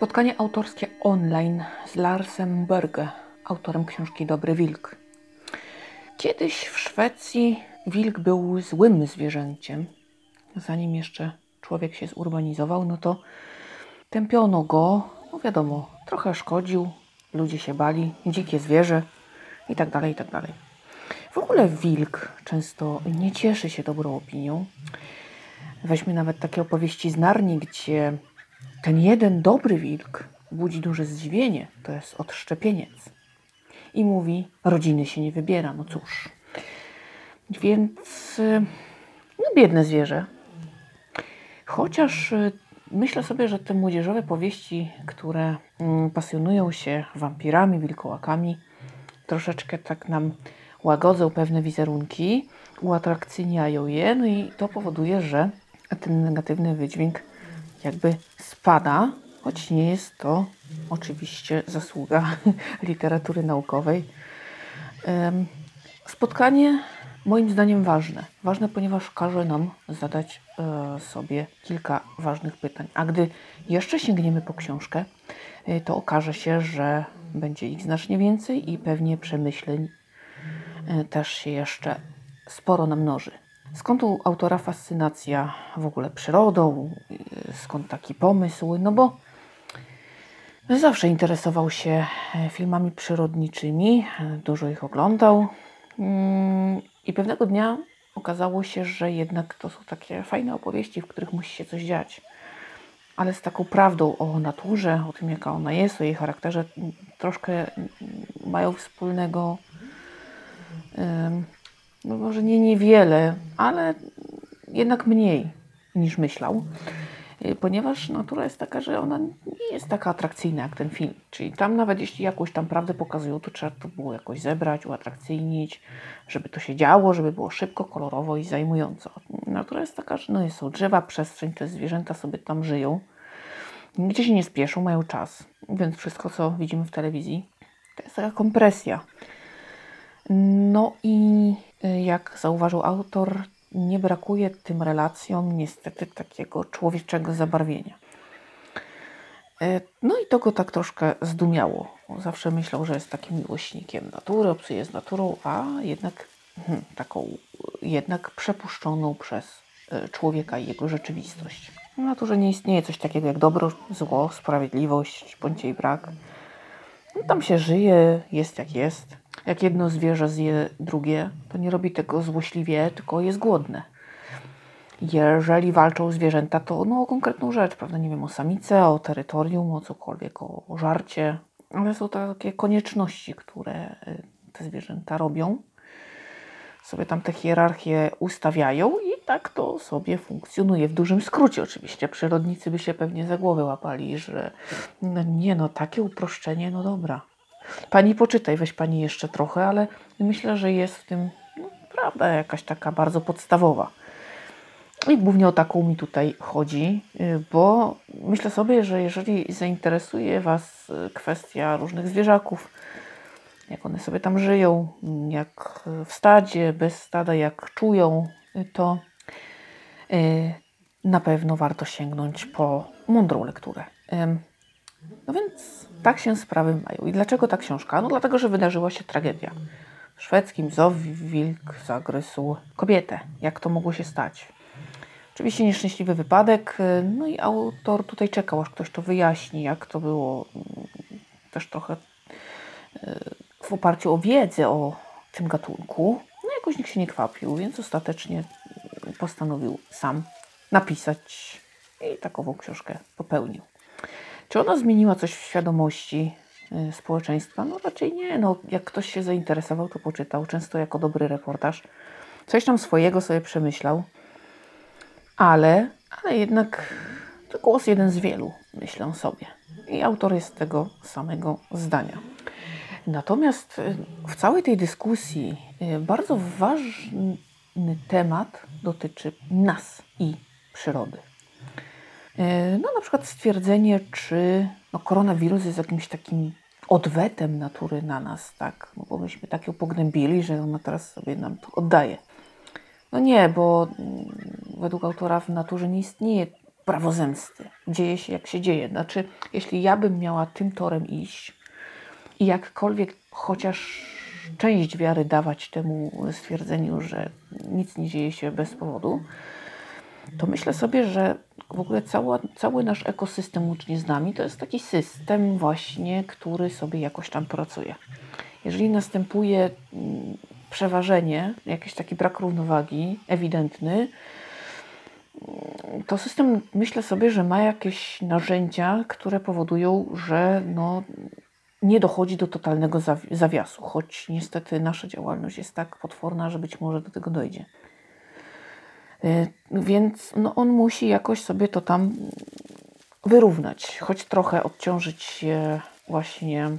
Spotkanie autorskie online z Larsem Berge, autorem książki Dobry Wilk. Kiedyś w Szwecji wilk był złym zwierzęciem. Zanim jeszcze człowiek się zurbanizował, no to tępiono go, no wiadomo, trochę szkodził, ludzie się bali, dzikie zwierzę i tak dalej, i tak dalej. W ogóle wilk często nie cieszy się dobrą opinią. Weźmy nawet takie opowieści z Narni, gdzie ten jeden dobry wilk budzi duże zdziwienie, to jest odszczepieniec. I mówi, rodziny się nie wybiera, no cóż. Więc, y, no biedne zwierzę. Chociaż y, myślę sobie, że te młodzieżowe powieści, które mm, pasjonują się wampirami, wilkołakami, troszeczkę tak nam łagodzą pewne wizerunki, uatrakcyjniają je, no i to powoduje, że ten negatywny wydźwięk jakby spada, choć nie jest to oczywiście zasługa literatury naukowej. Spotkanie moim zdaniem ważne. Ważne, ponieważ każe nam zadać e, sobie kilka ważnych pytań. A gdy jeszcze sięgniemy po książkę, e, to okaże się, że będzie ich znacznie więcej i pewnie przemyśleń e, też się jeszcze sporo namnoży. Skąd u autora fascynacja w ogóle przyrodą? Skąd taki pomysł? No bo zawsze interesował się filmami przyrodniczymi, dużo ich oglądał mm, i pewnego dnia okazało się, że jednak to są takie fajne opowieści, w których musi się coś dziać. Ale z taką prawdą o naturze, o tym jaka ona jest, o jej charakterze, troszkę mają wspólnego no może nie niewiele, ale jednak mniej niż myślał. Y, ponieważ natura jest taka, że ona nie jest taka atrakcyjna jak ten film. Czyli tam nawet jeśli jakąś tam prawdę pokazują, to trzeba to było jakoś zebrać, uatrakcyjnić, żeby to się działo, żeby było szybko, kolorowo i zajmująco. Natura jest taka, że no są drzewa, przestrzeń, te zwierzęta sobie tam żyją. Nigdzie się nie spieszą, mają czas. Więc wszystko, co widzimy w telewizji, to jest taka kompresja. No i jak zauważył autor, nie brakuje tym relacjom niestety takiego człowieczego zabarwienia. Y, no i to go tak troszkę zdumiało. Zawsze myślał, że jest takim miłośnikiem natury, obcuje z naturą, a jednak hmm, taką jednak przepuszczoną przez y, człowieka i jego rzeczywistość. W naturze nie istnieje coś takiego jak dobro, zło, sprawiedliwość bądź jej brak. No, tam się żyje, jest jak jest. Jak jedno zwierzę zje drugie, to nie robi tego złośliwie, tylko jest głodne. Jeżeli walczą zwierzęta, to no, o konkretną rzecz, prawda? Nie wiem, o samicę, o terytorium, o cokolwiek, o, o żarcie, ale są takie konieczności, które y, te zwierzęta robią. Sobie tam te hierarchie ustawiają i tak to sobie funkcjonuje. W dużym skrócie oczywiście. Przyrodnicy by się pewnie za głowę łapali, że no nie no, takie uproszczenie, no dobra. Pani poczytaj, weź pani jeszcze trochę, ale myślę, że jest w tym no, prawda jakaś taka bardzo podstawowa. I głównie o taką mi tutaj chodzi, y, bo myślę sobie, że jeżeli zainteresuje Was y, kwestia różnych zwierzaków, jak one sobie tam żyją, jak w stadzie, bez stada, jak czują, y, to na pewno warto sięgnąć po mądrą lekturę. No więc tak się sprawy mają. I dlaczego ta książka? No dlatego, że wydarzyła się tragedia. W szwedzkim zoo wilk zagryzł kobietę. Jak to mogło się stać? Oczywiście nieszczęśliwy wypadek, no i autor tutaj czekał, aż ktoś to wyjaśni, jak to było. Też trochę e, w oparciu o wiedzę o tym gatunku. No jakoś nikt się nie kwapił, więc ostatecznie postanowił sam napisać i takową książkę popełnił. Czy ona zmieniła coś w świadomości y, społeczeństwa? No raczej nie. No, jak ktoś się zainteresował, to poczytał, często jako dobry reportaż. Coś tam swojego sobie przemyślał, ale, ale jednak to głos jeden z wielu, myślę sobie. I autor jest tego samego zdania. Natomiast y, w całej tej dyskusji y, bardzo ważny temat dotyczy nas i przyrody. E, no na przykład stwierdzenie, czy no, koronawirus jest jakimś takim odwetem natury na nas, tak? No, bo myśmy tak ją pognębili, że ona teraz sobie nam to oddaje. No nie, bo mm, według autora w naturze nie istnieje prawo zemsty. Dzieje się jak się dzieje. Znaczy, jeśli ja bym miała tym torem iść i jakkolwiek chociaż część wiary dawać temu stwierdzeniu, że nic nie dzieje się bez powodu, to myślę sobie, że w ogóle cały nasz ekosystem łącznie z nami to jest taki system właśnie, który sobie jakoś tam pracuje. Jeżeli następuje mm, przeważenie, jakiś taki brak równowagi ewidentny, to system myślę sobie, że ma jakieś narzędzia, które powodują, że no, nie dochodzi do totalnego zawiasu, choć niestety nasza działalność jest tak potworna, że być może do tego dojdzie. Y, więc no, on musi jakoś sobie to tam wyrównać, choć trochę odciążyć się właśnie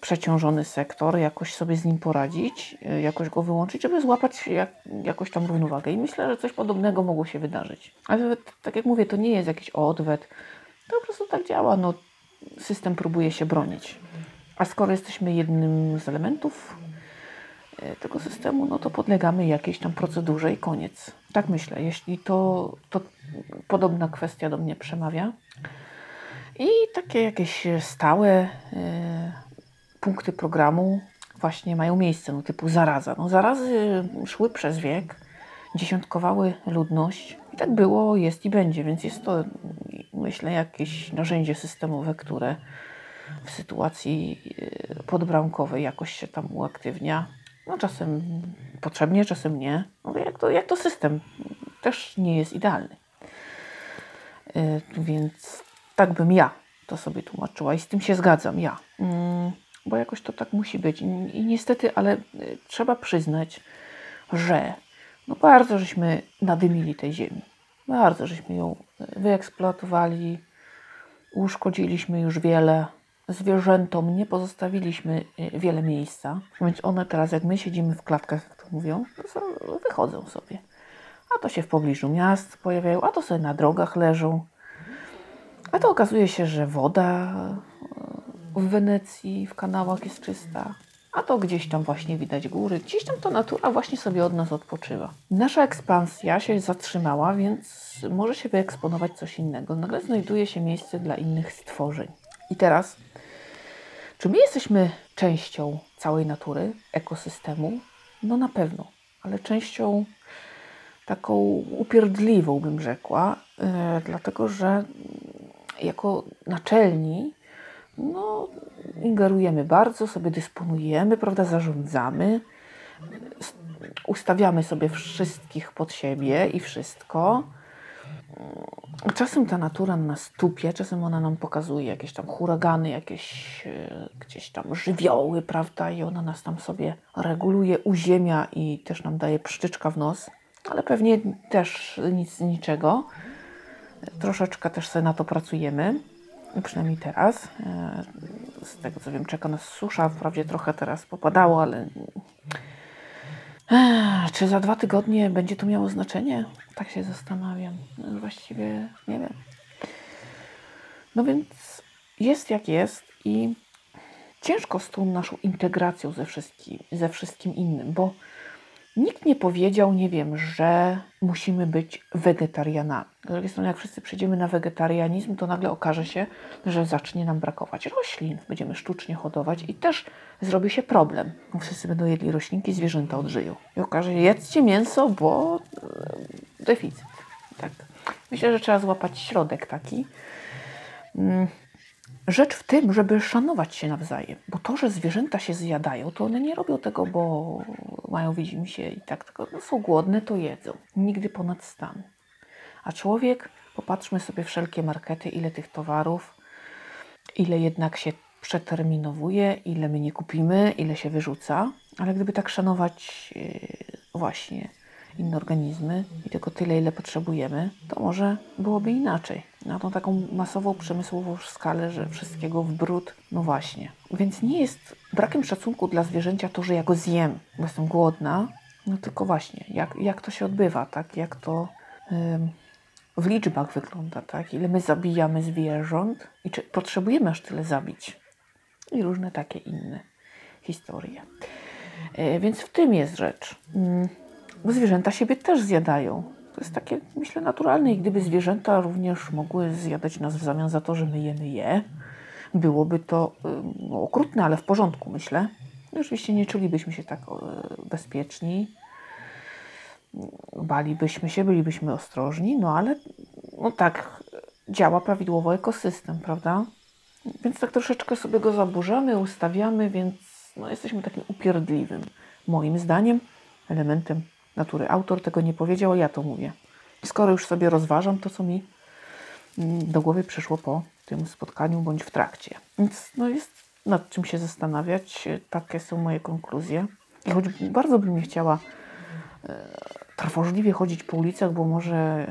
przeciążony sektor, jakoś sobie z nim poradzić, y, jakoś go wyłączyć, żeby złapać jak, jakoś tam równowagę. I myślę, że coś podobnego mogło się wydarzyć. Ale tak jak mówię, to nie jest jakiś odwet, to po prostu tak działa. No, system próbuje się bronić. A skoro jesteśmy jednym z elementów y, tego systemu, no to podlegamy jakiejś tam procedurze i koniec. Tak myślę. Jeśli to, to podobna kwestia do mnie przemawia. I takie jakieś stałe. Yy, punkty programu właśnie mają miejsce, no typu zaraza. No zarazy szły przez wiek, dziesiątkowały ludność i tak było, jest i będzie, więc jest to myślę jakieś narzędzie systemowe, które w sytuacji e, podbramkowej jakoś się tam uaktywnia. No czasem potrzebnie, czasem nie. No jak to, jak to system też nie jest idealny. E, więc tak bym ja to sobie tłumaczyła i z tym się zgadzam, ja. Mm bo jakoś to tak musi być. I niestety, ale y, trzeba przyznać, że no bardzo żeśmy nadymili tej ziemi. Bardzo żeśmy ją y, wyeksploatowali, uszkodziliśmy już wiele. Zwierzętom nie pozostawiliśmy wiele miejsca, więc one teraz, jak my siedzimy w klatkach, mówią, wychodzą sobie. A to się w pobliżu miast pojawiają, a to sobie na drogach leżą. A to okazuje się, że woda w Wenecji, w kanałach jest czysta. A to gdzieś tam właśnie widać góry, gdzieś tam to natura właśnie sobie od nas odpoczywa. Nasza ekspansja się zatrzymała, więc może się wyeksponować coś innego. Nagle znajduje się miejsce dla innych stworzeń. I teraz, czy my jesteśmy częścią całej natury, ekosystemu? No na pewno, ale częścią taką upierdliwą, bym rzekła, yy, dlatego że jako naczelni no, ingerujemy bardzo, sobie dysponujemy, prawda, zarządzamy, ustawiamy sobie wszystkich pod siebie i wszystko. Czasem ta natura nas tupie, czasem ona nam pokazuje jakieś tam huragany, jakieś e, gdzieś tam żywioły, prawda, i ona nas tam sobie reguluje, uziemia i też nam daje pszczyczka w nos, ale pewnie też nic z niczego. Troszeczkę też sobie na to pracujemy przynajmniej teraz. E, z tego co wiem, czeka nas susza. Wprawdzie trochę teraz popadało, ale. Czy za dwa tygodnie będzie to miało znaczenie? Tak się zastanawiam. Właściwie nie wiem. No więc jest jak jest i ciężko z tą naszą integracją ze wszystkim, ze wszystkim innym, bo Nikt nie powiedział, nie wiem, że musimy być wegetarianami. Z drugiej strony, jak wszyscy przejdziemy na wegetarianizm, to nagle okaże się, że zacznie nam brakować roślin, będziemy sztucznie hodować i też zrobi się problem. Wszyscy będą jedli roślinki, zwierzęta odżyją. I okaże się, jedzcie mięso, bo e, deficyt. Tak. Myślę, że trzeba złapać środek taki. Rzecz w tym, żeby szanować się nawzajem. Bo to, że zwierzęta się zjadają, to one nie robią tego, bo mają widzimy się i tak, tylko no, są głodne, to jedzą. Nigdy ponad stan. A człowiek, popatrzmy sobie wszelkie markety, ile tych towarów, ile jednak się przeterminowuje, ile my nie kupimy, ile się wyrzuca. Ale gdyby tak szanować yy, właśnie inne organizmy i tylko tyle, ile potrzebujemy, to może byłoby inaczej. Na tą taką masową, przemysłową skalę, że wszystkiego w brud, no właśnie. Więc nie jest brakiem szacunku dla zwierzęcia to, że ja go zjem, bo jestem głodna, no tylko właśnie, jak, jak to się odbywa, tak? Jak to ym, w liczbach wygląda, tak? Ile my zabijamy zwierząt i czy potrzebujemy aż tyle zabić. I różne takie inne historie. Yy, więc w tym jest rzecz. Yy bo zwierzęta siebie też zjadają. To jest takie, myślę, naturalne i gdyby zwierzęta również mogły zjadać nas w zamian za to, że my jemy je, byłoby to no, okrutne, ale w porządku, myślę. Oczywiście nie czulibyśmy się tak bezpieczni, balibyśmy się, bylibyśmy ostrożni, no ale no tak działa prawidłowo ekosystem, prawda? Więc tak troszeczkę sobie go zaburzamy, ustawiamy, więc no, jesteśmy takim upierdliwym, moim zdaniem, elementem natury. Autor tego nie powiedział, ja to mówię. Skoro już sobie rozważam to, co mi mm, do głowy przyszło po tym spotkaniu bądź w trakcie. Więc no, jest nad czym się zastanawiać. Takie są moje konkluzje. I choć bardzo bym nie chciała e, trwożliwie chodzić po ulicach, bo może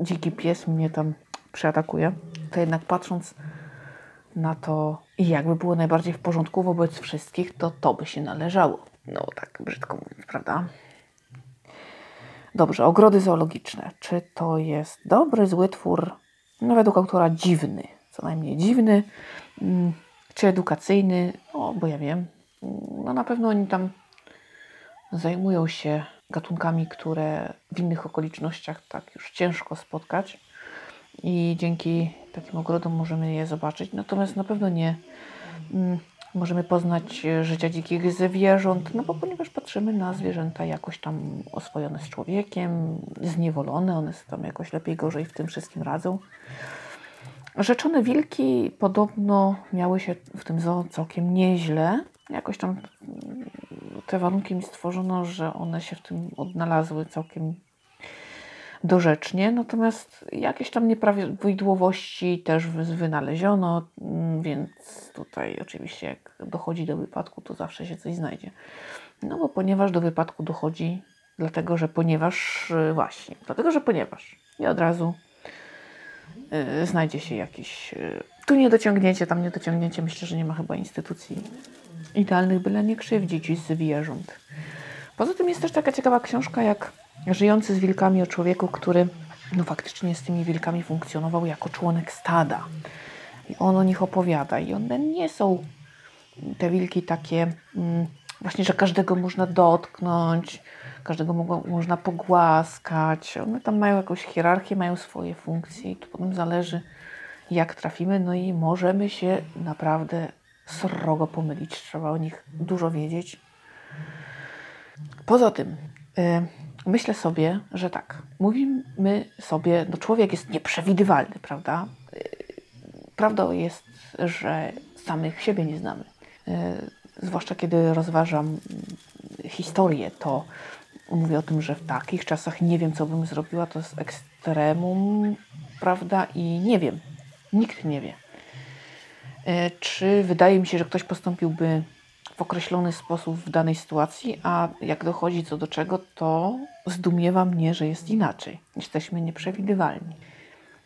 dziki pies mnie tam przeatakuje, to jednak patrząc na to, jakby było najbardziej w porządku wobec wszystkich, to to by się należało. No tak brzydko mówiąc, prawda? Dobrze, ogrody zoologiczne. Czy to jest dobry, zły twór? No według autora dziwny, co najmniej dziwny. Mm, czy edukacyjny? No, bo ja wiem. No na pewno oni tam zajmują się gatunkami, które w innych okolicznościach tak już ciężko spotkać i dzięki takim ogrodom możemy je zobaczyć. Natomiast na pewno nie mm, możemy poznać życia dzikich zwierząt, no bo ponieważ patrzymy na zwierzęta jakoś tam oswojone z człowiekiem, zniewolone, one sobie tam jakoś lepiej, gorzej w tym wszystkim radzą. Rzeczone wilki podobno miały się w tym zoo całkiem nieźle. Jakoś tam te warunki mi stworzono, że one się w tym odnalazły całkiem dorzecznie, natomiast jakieś tam nieprawidłowości też wynaleziono, mm, więc tutaj oczywiście jak dochodzi do wypadku, to zawsze się coś znajdzie. No bo ponieważ do wypadku dochodzi, dlatego że ponieważ, y, właśnie, dlatego że ponieważ i od razu yy, znajdzie się jakiś, yy, tu niedociągnięcie, tam niedociągnięcie, myślę, że nie ma chyba instytucji idealnych, byle nie krzywdzić zwierząt. Poza tym jest też taka ciekawa książka jak Żyjący z wilkami o człowieku, który no faktycznie z tymi wilkami funkcjonował jako członek stada. I on o nich opowiada. I one nie są te wilki takie mm, właśnie, że każdego można dotknąć, każdego mo można pogłaskać. One tam mają jakąś hierarchię, mają swoje funkcje i to potem zależy jak trafimy. No i możemy się naprawdę srogo pomylić. Trzeba o nich dużo wiedzieć. Poza tym, y, myślę sobie, że tak, mówimy sobie, no człowiek jest nieprzewidywalny, prawda? Y, prawdą jest, że samych siebie nie znamy. Y, zwłaszcza kiedy rozważam historię, to mówię o tym, że w takich czasach nie wiem, co bym zrobiła, to jest ekstremum, prawda? I nie wiem, nikt nie wie. Y, czy wydaje mi się, że ktoś postąpiłby w określony sposób w danej sytuacji, a jak dochodzi co do czego, to zdumiewa mnie, że jest inaczej. Jesteśmy nieprzewidywalni.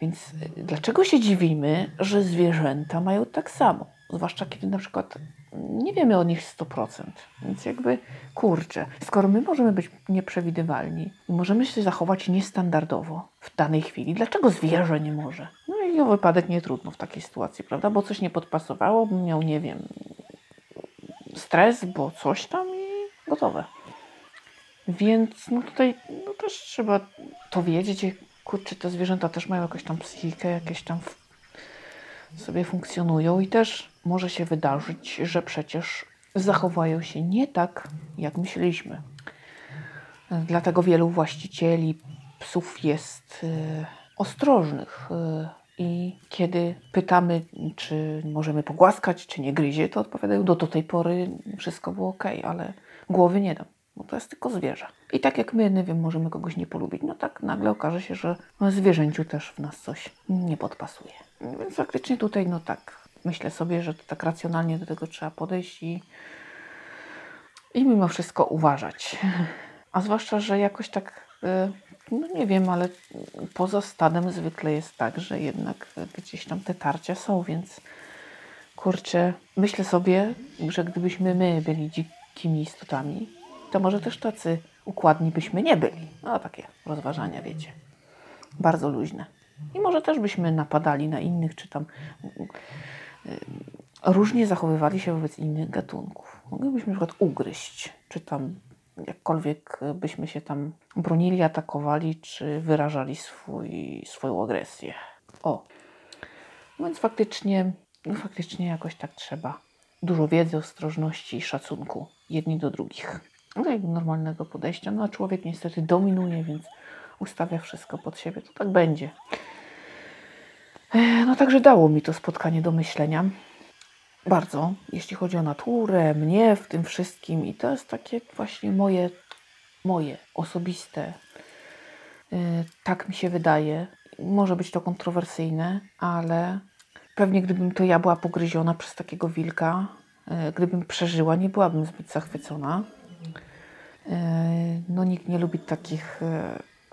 Więc y, dlaczego się dziwimy, że zwierzęta mają tak samo? Zwłaszcza kiedy na przykład nie wiemy o nich 100%. Więc jakby kurczę, skoro my możemy być nieprzewidywalni i możemy się zachować niestandardowo w danej chwili, dlaczego zwierzę nie może? No i o wypadek nie trudno w takiej sytuacji, prawda? Bo coś nie podpasowało, miał, nie wiem, stres, bo coś tam i gotowe. Więc no tutaj no też trzeba to wiedzieć. Kurczę, te zwierzęta też mają jakąś tam psychikę, jakieś tam sobie funkcjonują i też może się wydarzyć, że przecież zachowają się nie tak, jak myśleliśmy. Dlatego wielu właścicieli psów jest y, ostrożnych. Y, I kiedy pytamy, czy możemy pogłaskać, czy nie gryzie, to odpowiadają, do, do tej pory wszystko było ok, ale głowy nie dam bo to jest tylko zwierzę. I tak jak my, nie wiem, możemy kogoś nie polubić, no tak nagle okaże się, że zwierzęciu też w nas coś nie podpasuje. Więc faktycznie tutaj, no tak, myślę sobie, że tak racjonalnie do tego trzeba podejść i, i mimo wszystko uważać. A zwłaszcza, że jakoś tak, no nie wiem, ale poza stadem zwykle jest tak, że jednak gdzieś tam te tarcia są, więc kurczę, myślę sobie, że gdybyśmy my byli dzikimi istotami, to może też tacy układni byśmy nie byli. No takie rozważania, wiecie. Bardzo luźne. I może też byśmy napadali na innych, czy tam y, różnie zachowywali się wobec innych gatunków. Moglibyśmy na przykład ugryźć, czy tam jakkolwiek byśmy się tam bronili, atakowali, czy wyrażali swój, swoją agresję. O, więc faktycznie, no faktycznie jakoś tak trzeba. Dużo wiedzy, ostrożności i szacunku jedni do drugich. No jak normalnego podejścia. No a człowiek niestety dominuje, więc ustawia wszystko pod siebie. To tak będzie. E, No także dało mi to spotkanie do myślenia. Bardzo, jeśli chodzi o naturę, mnie w tym wszystkim. I to jest takie właśnie moje, moje osobiste. Y, Tak mi się wydaje. Może być to kontrowersyjne, ale pewnie gdybym to ja była pogryziona przez takiego wilka, y, gdybym przeżyła, nie byłabym zbyt zachwycona. Y, No nikt nie lubi takich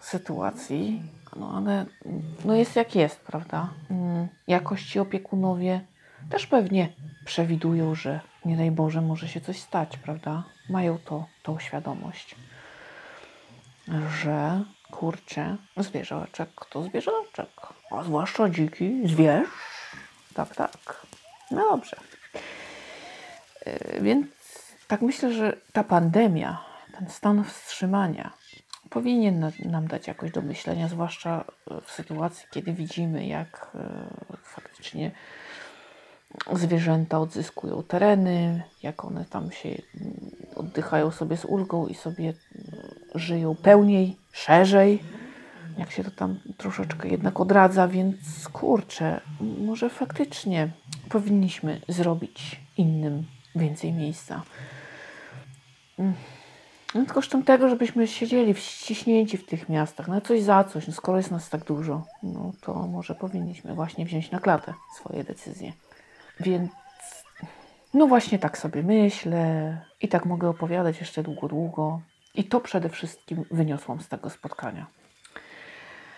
sytuacji, no ale no jest jak jest, prawda? Mm, Jakoś ci opiekunowie też pewnie przewidują, że nie daj Boże może się coś stać, prawda? Mają to, tą świadomość, że kurczę, zwierzaczek to zwierzaczek, a zwłaszcza dziki zwierz. Tak, tak. No dobrze. Yy, Więc tak myślę, że ta pandemia, ten stan wstrzymania powinien na- nam dać jakoś do myślenia, zwłaszcza w sytuacji, kiedy widzimy, jak e, faktycznie zwierzęta odzyskują tereny, jak one tam się oddychają sobie z ulgą i sobie mm, żyją pełniej, szerzej, jak się to tam troszeczkę jednak odradza, więc kurczę, może faktycznie powinniśmy zrobić innym więcej miejsca. Mm. No, kosztem tego, żebyśmy siedzieli wciśnięci w tych miastach, na coś za coś, no, skoro jest nas tak dużo, no to może powinniśmy właśnie wziąć na klatę swoje decyzje. Więc no właśnie tak sobie myślę i tak mogę opowiadać jeszcze długo, długo. I to przede wszystkim wyniosłam z tego spotkania.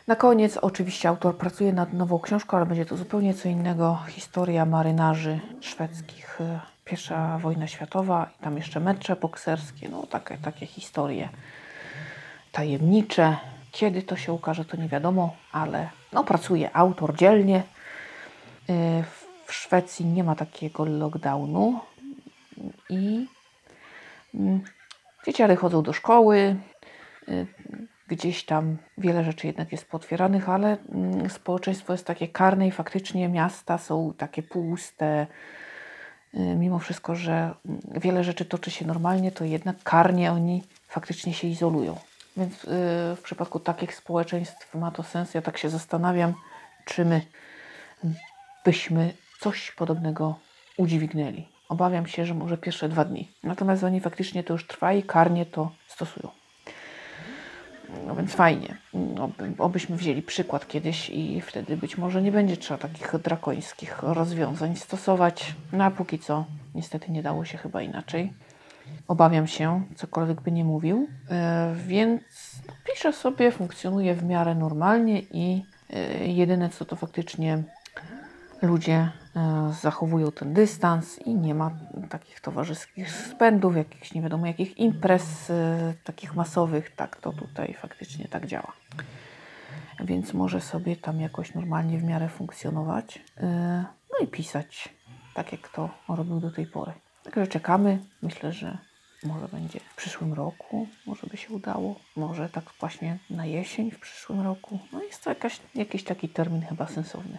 Na koniec oczywiście autor pracuje nad nową książką, ale będzie to zupełnie co innego. Historia marynarzy szwedzkich, e, pierwsza wojna światowa i tam jeszcze mecze bokserskie, no takie, takie historie tajemnicze. Kiedy to się ukaże, to nie wiadomo, ale no, pracuje autor dzielnie. W Szwecji nie ma takiego lockdownu i mm, dzieciary chodzą do szkoły. y, Gdzieś tam wiele rzeczy jednak jest potwieranych, ale mm, społeczeństwo jest takie karne i faktycznie miasta są takie puste. Y, Mimo wszystko, że mm, wiele rzeczy toczy się normalnie, to jednak karnie oni faktycznie się izolują. Więc y, w przypadku takich społeczeństw ma to sens. Ja tak się zastanawiam, czy my byśmy coś podobnego udźwignęli. Obawiam się, że może pierwsze dwa dni. Natomiast oni faktycznie to już trwa i karnie to stosują. No więc fajnie. Oby, obyśmy wzięli przykład kiedyś i wtedy być może nie będzie trzeba takich drakońskich rozwiązań stosować. No a póki co niestety nie dało się chyba inaczej. Obawiam się, cokolwiek by nie mówił. E, więc piszę sobie, funkcjonuje w miarę normalnie i e, jedyne co to faktycznie ludzie zachowują ten dystans i nie ma takich towarzyskich spędów, jakichś nie wiadomo jakich imprez e, takich masowych. Tak, to tutaj faktycznie tak działa. Więc może sobie tam jakoś normalnie w miarę funkcjonować. e, No i pisać, tak jak to robił do tej pory. Także czekamy. Myślę, że może będzie w przyszłym roku, może by się udało. Może tak właśnie na jesień w przyszłym roku. No jest to jakaś, jakiś taki termin chyba sensowny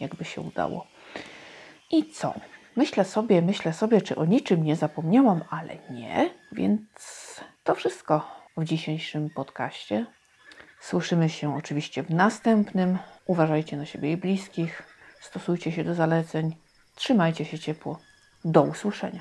jakby się udało. I co? Myślę sobie, myślę sobie, czy o niczym nie zapomniałam, ale nie, więc to wszystko w dzisiejszym podcaście. Słyszymy się oczywiście w następnym. Uważajcie na siebie i bliskich, stosujcie się do zaleceń, trzymajcie się ciepło. Do usłyszenia.